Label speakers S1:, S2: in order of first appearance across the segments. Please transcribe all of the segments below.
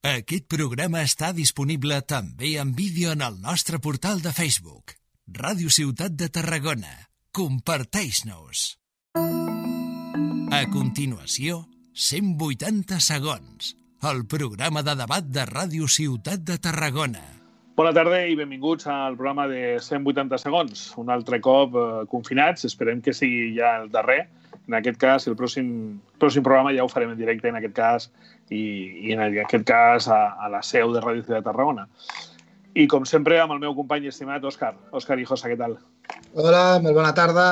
S1: Aquest programa està disponible també en vídeo en el nostre portal de Facebook. Ràdio Ciutat de Tarragona. Comparteix-nos. A continuació, 180 segons. El programa de debat de Ràdio Ciutat de Tarragona.
S2: Bona tarda i benvinguts al programa de 180 segons. Un altre cop eh, confinats, esperem que sigui ja el darrer. En aquest cas, el pròxim, pròxim programa ja ho farem en directe, en aquest cas, i, i en aquest cas a, a la seu de Ràdio Ciutat de Tarragona. I com sempre, amb el meu company estimat, Òscar. Òscar i Josa, què tal?
S3: Hola, molt bona tarda.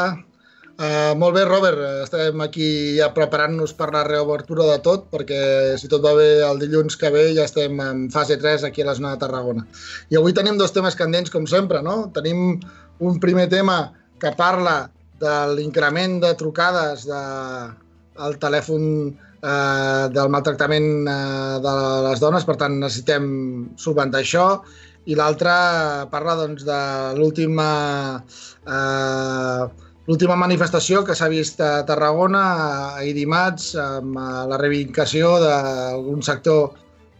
S3: Uh, molt bé, Robert. Estem aquí ja preparant-nos per la reobertura de tot, perquè si tot va bé el dilluns que ve ja estem en fase 3 aquí a la zona de Tarragona. I avui tenim dos temes candents, com sempre, no? Tenim un primer tema que parla de l'increment de trucades de, al telèfon eh, del maltractament eh, de les dones, per tant necessitem solventar això, i l'altre parla doncs, de l'última eh, l'última manifestació que s'ha vist a Tarragona ahir dimarts amb eh, la reivindicació d'algun sector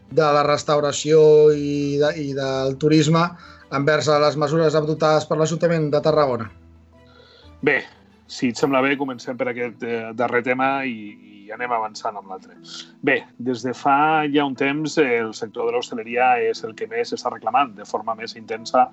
S3: de la restauració i, de, i del turisme envers les mesures adoptades per l'Ajuntament de Tarragona.
S2: Bé, si et sembla bé, comencem per aquest eh, darrer tema i, i anem avançant amb l'altre. Bé, des de fa ja un temps el sector de l'hostaleria és el que més està reclamant de forma més intensa,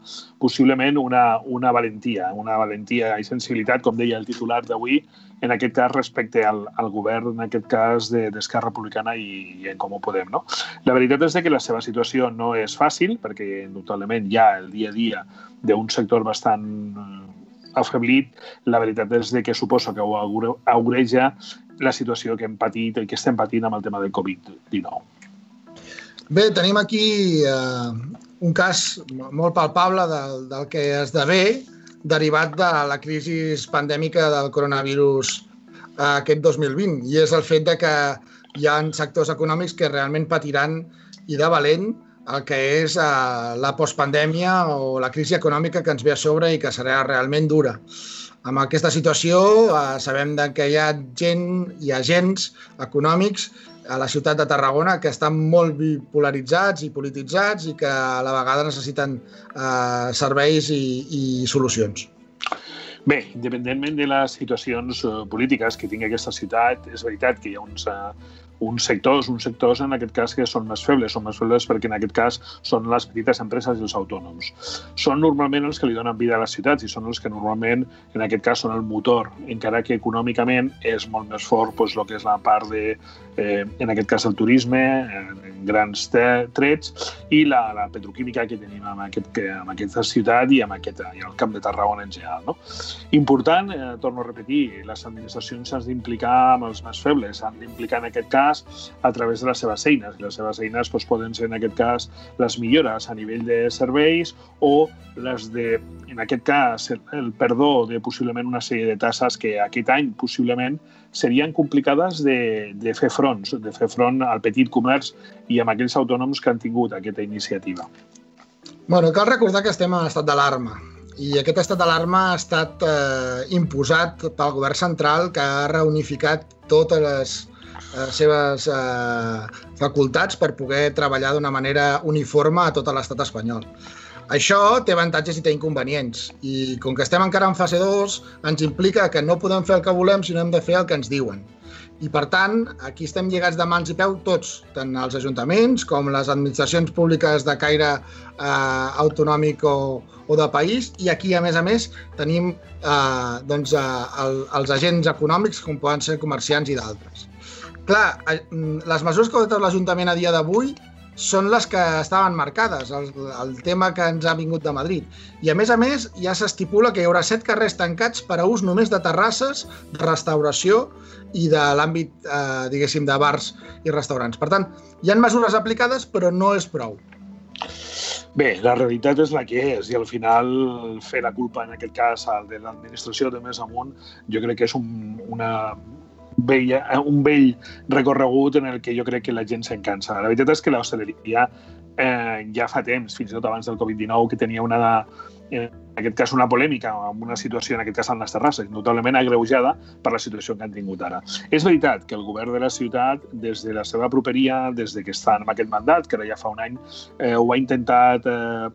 S2: possiblement una, una valentia, una valentia i sensibilitat, com deia el titular d'avui, en aquest cas respecte al, al govern, en aquest cas d'Esquerra de, Republicana i, i en Comú Podem. No? La veritat és que la seva situació no és fàcil, perquè indubtablement hi ha el dia a dia d'un sector bastant afeblit, la veritat és que suposo que ho aureja la situació que hem patit i que estem patint amb el tema del Covid-19.
S3: Bé, tenim aquí eh, un cas molt palpable del, del que esdevé derivat de la crisi pandèmica del coronavirus eh, aquest 2020 i és el fet de que hi ha sectors econòmics que realment patiran i de valent el que és eh, la postpandèmia o la crisi econòmica que ens ve a sobre i que serà realment dura. Amb aquesta situació eh, sabem que hi ha gent i agents econòmics a la ciutat de Tarragona que estan molt bipolaritzats i polititzats i que a la vegada necessiten eh, serveis i, i solucions.
S2: Bé, independentment de les situacions eh, polítiques que tingui aquesta ciutat, és veritat que hi ha uns, eh, uns sectors, uns sectors en aquest cas que són més febles, són més febles perquè en aquest cas són les petites empreses i els autònoms. Són normalment els que li donen vida a les ciutats i són els que normalment en aquest cas són el motor, encara que econòmicament és molt més fort doncs, el que és la part de, eh, en aquest cas el turisme, en, en grans trets, i la, la petroquímica que tenim en, aquest, que, en aquesta ciutat i en aquest, i al Camp de Tarragona en general. No? Important, eh, torno a repetir, les administracions s'han d'implicar amb els més febles, s'han d'implicar en aquest cas cas a través de les seves eines. I les seves eines doncs, poden ser, en aquest cas, les millores a nivell de serveis o les de, en aquest cas, el, perdó de possiblement una sèrie de tasses que aquest any possiblement serien complicades de, de fer fronts, de fer front al petit comerç i amb aquells autònoms que han tingut aquesta iniciativa.
S3: Bueno, cal recordar que estem en estat d'alarma i aquest estat d'alarma ha estat eh, imposat pel govern central que ha reunificat totes les les seves eh, facultats per poder treballar d'una manera uniforme a tot l'estat espanyol. Això té avantatges i té inconvenients i com que estem encara en fase 2 ens implica que no podem fer el que volem sinó hem de fer el que ens diuen. I per tant, aquí estem lligats de mans i peu tots, tant els ajuntaments com les administracions públiques de caire eh, autonòmic o, o de país i aquí, a més a més, tenim eh, doncs, eh, el, els agents econòmics com poden ser comerciants i d'altres. Clar, mm, les mesures que ha adoptat l'Ajuntament a dia d'avui són les que estaven marcades, el, el tema que ens ha vingut de Madrid. I a més a més ja s'estipula que hi haurà set carrers tancats per a ús només de terrasses, restauració i de l'àmbit, eh, diguéssim, de bars i restaurants. Per tant, hi han mesures aplicades, però no és prou.
S2: Bé, la realitat és la que és i al final fer la culpa en aquest cas de l'administració de més amunt jo crec que és un, una, vell, un vell recorregut en el que jo crec que la gent se'n cansa. La veritat és que l'hostaleria eh, ja fa temps, fins i tot abans del Covid-19, que tenia una, en aquest cas una polèmica, amb una situació, en aquest cas en les terrasses, notablement agreujada per la situació que han tingut ara. És veritat que el govern de la ciutat, des de la seva properia, des de que està en aquest mandat, que ara ja fa un any, eh, ho ha intentat eh,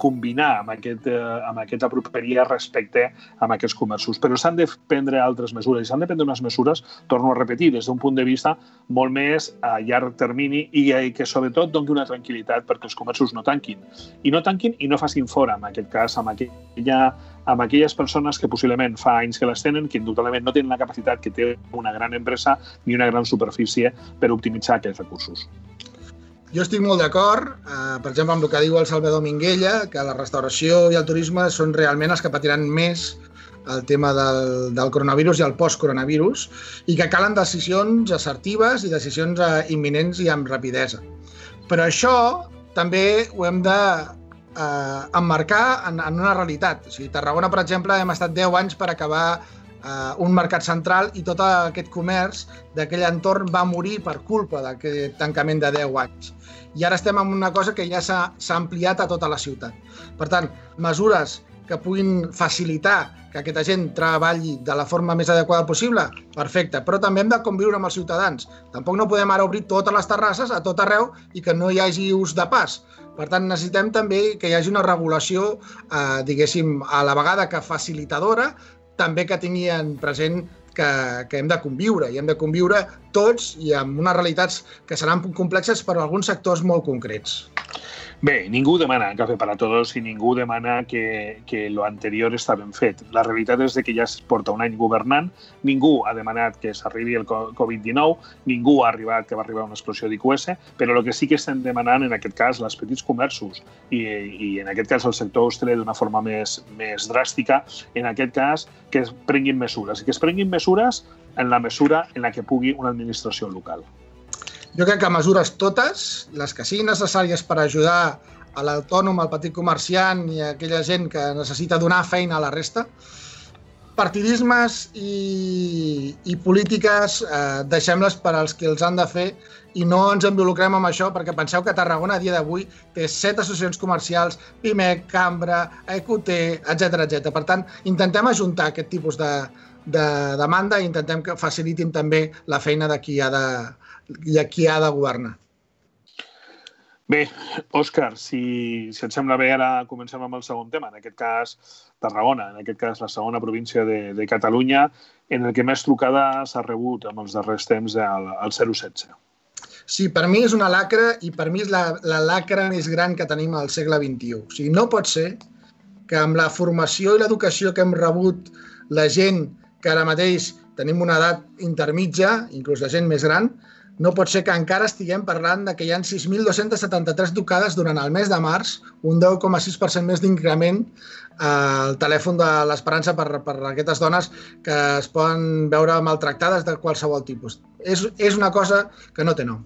S2: combinar amb, aquest, eh, amb aquesta properia respecte a aquests comerços. Però s'han de prendre altres mesures, i s'han de prendre unes mesures, torno a repetir, des d'un punt de vista molt més a llarg termini i que sobretot doni una tranquil·litat perquè els comerços no tanquin. I no tanquin i no facin fora, en aquest cas, amb aquella, amb aquelles persones que possiblement fa anys que les tenen, que indubtablement no tenen la capacitat que té una gran empresa ni una gran superfície per optimitzar aquests recursos.
S3: Jo estic molt d'acord, eh, per exemple, amb el que diu el Salvador Minguella, que la restauració i el turisme són realment els que patiran més el tema del, del coronavirus i el post-coronavirus i que calen decisions assertives i decisions eh, imminents i amb rapidesa. Però això també ho hem de eh, emmarcar en, en una realitat. O sigui, Tarragona, per exemple, hem estat 10 anys per acabar eh, un mercat central i tot aquest comerç d'aquell entorn va morir per culpa d'aquest tancament de 10 anys. I ara estem en una cosa que ja s'ha ampliat a tota la ciutat. Per tant, mesures que puguin facilitar que aquesta gent treballi de la forma més adequada possible, perfecte, però també hem de conviure amb els ciutadans. Tampoc no podem ara obrir totes les terrasses a tot arreu i que no hi hagi ús de pas. Per tant, necessitem també que hi hagi una regulació, eh, diguéssim, a la vegada que facilitadora, també que tingui en present que, que hem de conviure, i hem de conviure tots i amb unes realitats que seran complexes per a alguns sectors molt concrets.
S2: Bé, ningú demana cafè per a tots i ningú demana que, que lo anterior està ben fet. La realitat és que ja es porta un any governant, ningú ha demanat que s'arribi el Covid-19, ningú ha arribat que va arribar una explosió d'IQS, però el que sí que estem demanant en aquest cas les petits comerços i, i en aquest cas el sector hosteler d'una forma més, més dràstica, en aquest cas que es prenguin mesures i que es prenguin mesures en la mesura en la que pugui una administració local.
S3: Jo crec que mesures totes, les que siguin necessàries per ajudar a l'autònom, al petit comerciant i a aquella gent que necessita donar feina a la resta, partidismes i, i polítiques eh, deixem-les per als que els han de fer i no ens involucrem amb això perquè penseu que Tarragona a dia d'avui té set associacions comercials, PIMEC, Cambra, EQT, etc etc. Per tant, intentem ajuntar aquest tipus de, de demanda i intentem que facilitin també la feina de qui ha de, i a qui ha de governar.
S2: Bé, Òscar, si, si et sembla bé, ara comencem amb el segon tema, en aquest cas Tarragona, en aquest cas la segona província de, de Catalunya, en el que més trucada s'ha rebut amb els darrers temps al, al 016.
S3: Sí, per mi és una lacra i per mi és la, la lacra més gran que tenim al segle XXI. O sigui, no pot ser que amb la formació i l'educació que hem rebut la gent que ara mateix tenim una edat intermitja, inclús la gent més gran, no pot ser que encara estiguem parlant de que hi ha 6.273 tocades durant el mes de març, un 10,6% més d'increment al telèfon de l'Esperança per, per aquestes dones que es poden veure maltractades de qualsevol tipus. És, és una cosa que no té nom.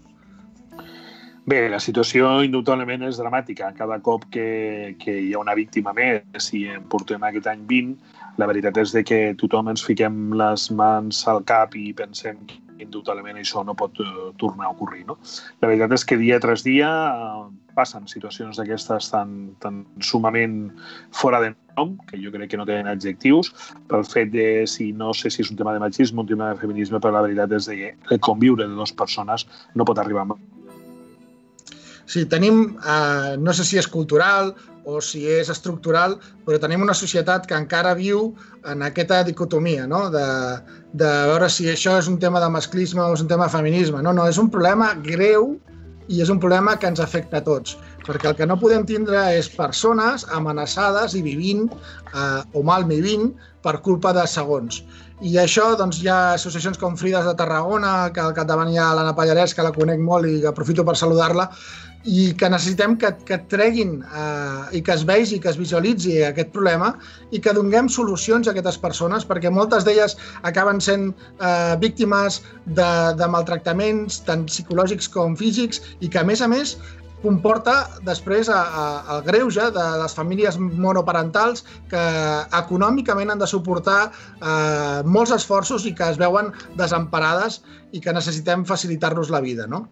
S2: Bé, la situació indubtablement és dramàtica. Cada cop que, que hi ha una víctima més, i en portem aquest any 20, la veritat és de que tothom ens fiquem les mans al cap i pensem indubtablement això no pot uh, tornar a ocorrir. No? La veritat és que dia tras dia uh, passen situacions d'aquestes tan, tan sumament fora de nom, que jo crec que no tenen adjectius, pel fet de si no sé si és un tema de machisme, un tema de feminisme, però la veritat és que el conviure de dues persones no pot arribar a
S3: Sí, tenim, eh, no sé si és cultural o si és estructural, però tenim una societat que encara viu en aquesta dicotomia, no? de, de veure si això és un tema de masclisme o és un tema de feminisme. No, no, és un problema greu i és un problema que ens afecta a tots, perquè el que no podem tindre és persones amenaçades i vivint eh, o mal vivint per culpa de segons. I això, doncs, hi ha associacions com Frides de Tarragona, que al capdavant hi ha l'Anna Pallarès, que la conec molt i aprofito per saludar-la, i que necessitem que, que treguin eh, i que es vegi, que es visualitzi aquest problema i que donem solucions a aquestes persones perquè moltes d'elles acaben sent eh, víctimes de, de maltractaments tant psicològics com físics i que a més a més comporta després a, a, el greuge de les famílies monoparentals que econòmicament han de suportar eh, molts esforços i que es veuen desemparades i que necessitem facilitar-los la vida, no?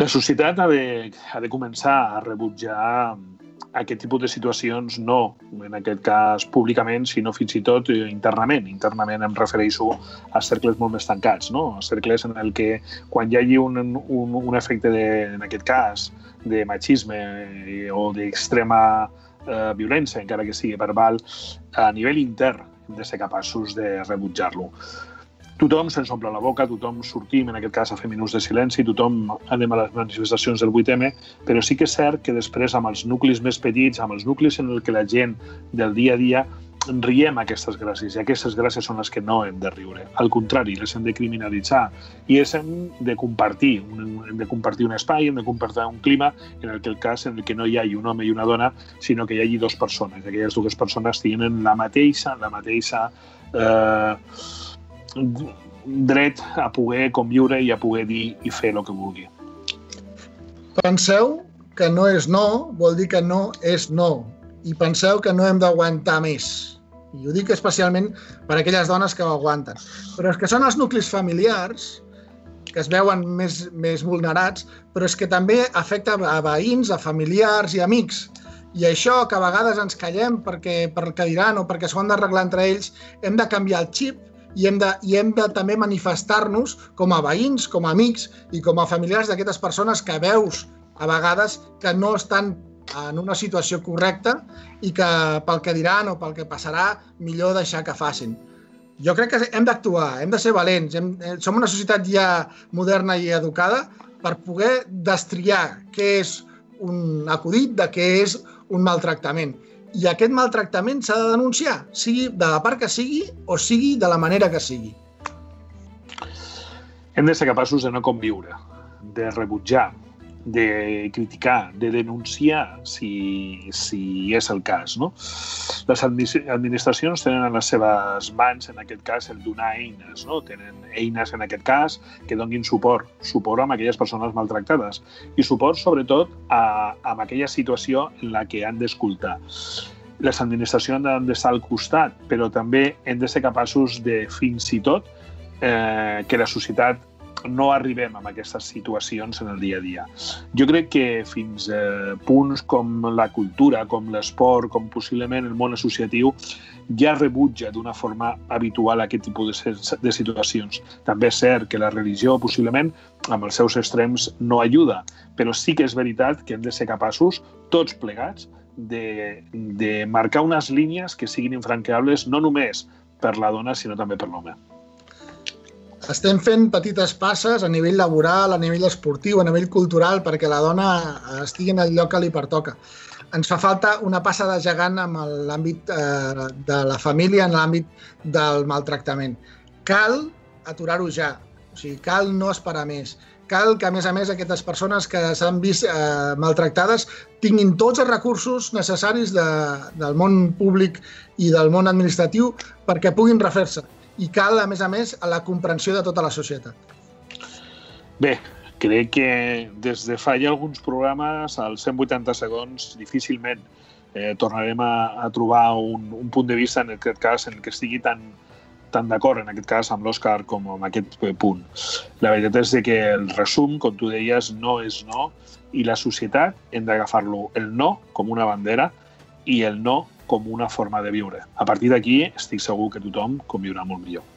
S2: La societat ha de, ha de començar a rebutjar aquest tipus de situacions no, en aquest cas públicament, sinó fins i tot eh, internament. Internament em refereixo a cercles molt més tancats, no? a cercles en el que quan hi hagi un, un, un efecte, de, en aquest cas, de machisme eh, o d'extrema eh, violència, encara que sigui verbal, a nivell intern hem de ser capaços de rebutjar-lo tothom se'ns omple la boca, tothom sortim, en aquest cas, a fer minuts de silenci, tothom anem a les manifestacions del 8M, però sí que és cert que després, amb els nuclis més petits, amb els nuclis en el que la gent del dia a dia riem aquestes gràcies, i aquestes gràcies són les que no hem de riure. Al contrari, les hem de criminalitzar i les hem de compartir, hem de compartir un espai, hem de compartir un clima en el que el cas en el que no hi hagi un home i una dona, sinó que hi hagi dues persones. Aquelles dues persones tenen la mateixa, la mateixa eh, dret a poder conviure i a poder dir i fer el que vulgui.
S3: Penseu que no és no vol dir que no és no. I penseu que no hem d'aguantar més. I ho dic especialment per a aquelles dones que ho aguanten. Però és que són els nuclis familiars que es veuen més, més vulnerats, però és que també afecta a veïns, a familiars i amics. I això, que a vegades ens callem perquè, perquè diran o perquè s'ho han d'arreglar entre ells, hem de canviar el xip i hem de, i hem de també manifestar-nos com a veïns, com a amics i com a familiars d'aquestes persones que veus a vegades que no estan en una situació correcta i que pel que diran o pel que passarà millor deixar que facin. Jo crec que hem d'actuar, hem de ser valents. Hem, eh, som una societat ja moderna i educada per poder destriar què és un acudit de què és un maltractament i aquest maltractament s'ha de denunciar, sigui de la part que sigui o sigui de la manera que sigui.
S2: Hem de ser capaços de no conviure, de rebutjar, de criticar, de denunciar si, si és el cas. No? Les administracions tenen en les seves mans, en aquest cas, el donar eines. No? Tenen eines, en aquest cas, que donin suport, suport amb aquelles persones maltractades i suport, sobretot, a, a aquella situació en la que han d'escoltar les administracions han d'estar al costat, però també hem de ser capaços de, fins i tot, eh, que la societat no arribem a aquestes situacions en el dia a dia. Jo crec que fins a punts com la cultura, com l'esport, com possiblement el món associatiu, ja rebutja d'una forma habitual aquest tipus de, de situacions. També és cert que la religió, possiblement, amb els seus extrems, no ajuda, però sí que és veritat que hem de ser capaços, tots plegats, de, de marcar unes línies que siguin infranqueables no només per la dona, sinó també per l'home
S3: estem fent petites passes a nivell laboral, a nivell esportiu, a nivell cultural, perquè la dona estigui en el lloc que li pertoca. Ens fa falta una passa de gegant amb l'àmbit eh, de la família, en l'àmbit del maltractament. Cal aturar-ho ja, o sigui, cal no esperar més. Cal que, a més a més, aquestes persones que s'han vist eh, maltractades tinguin tots els recursos necessaris de, del món públic i del món administratiu perquè puguin refer-se i cal, a més a més, a la comprensió de tota la societat.
S2: Bé, crec que des de fa ja alguns programes, als 180 segons, difícilment eh, tornarem a, a trobar un, un punt de vista, en aquest cas, en què estigui tan, tan d'acord, en aquest cas, amb l'Òscar com amb aquest punt. La veritat és que el resum, com tu deies, no és no, i la societat hem d'agafar-lo el no com una bandera i el no com una forma de viure. A partir d'aquí estic segur que tothom conviurà molt millor.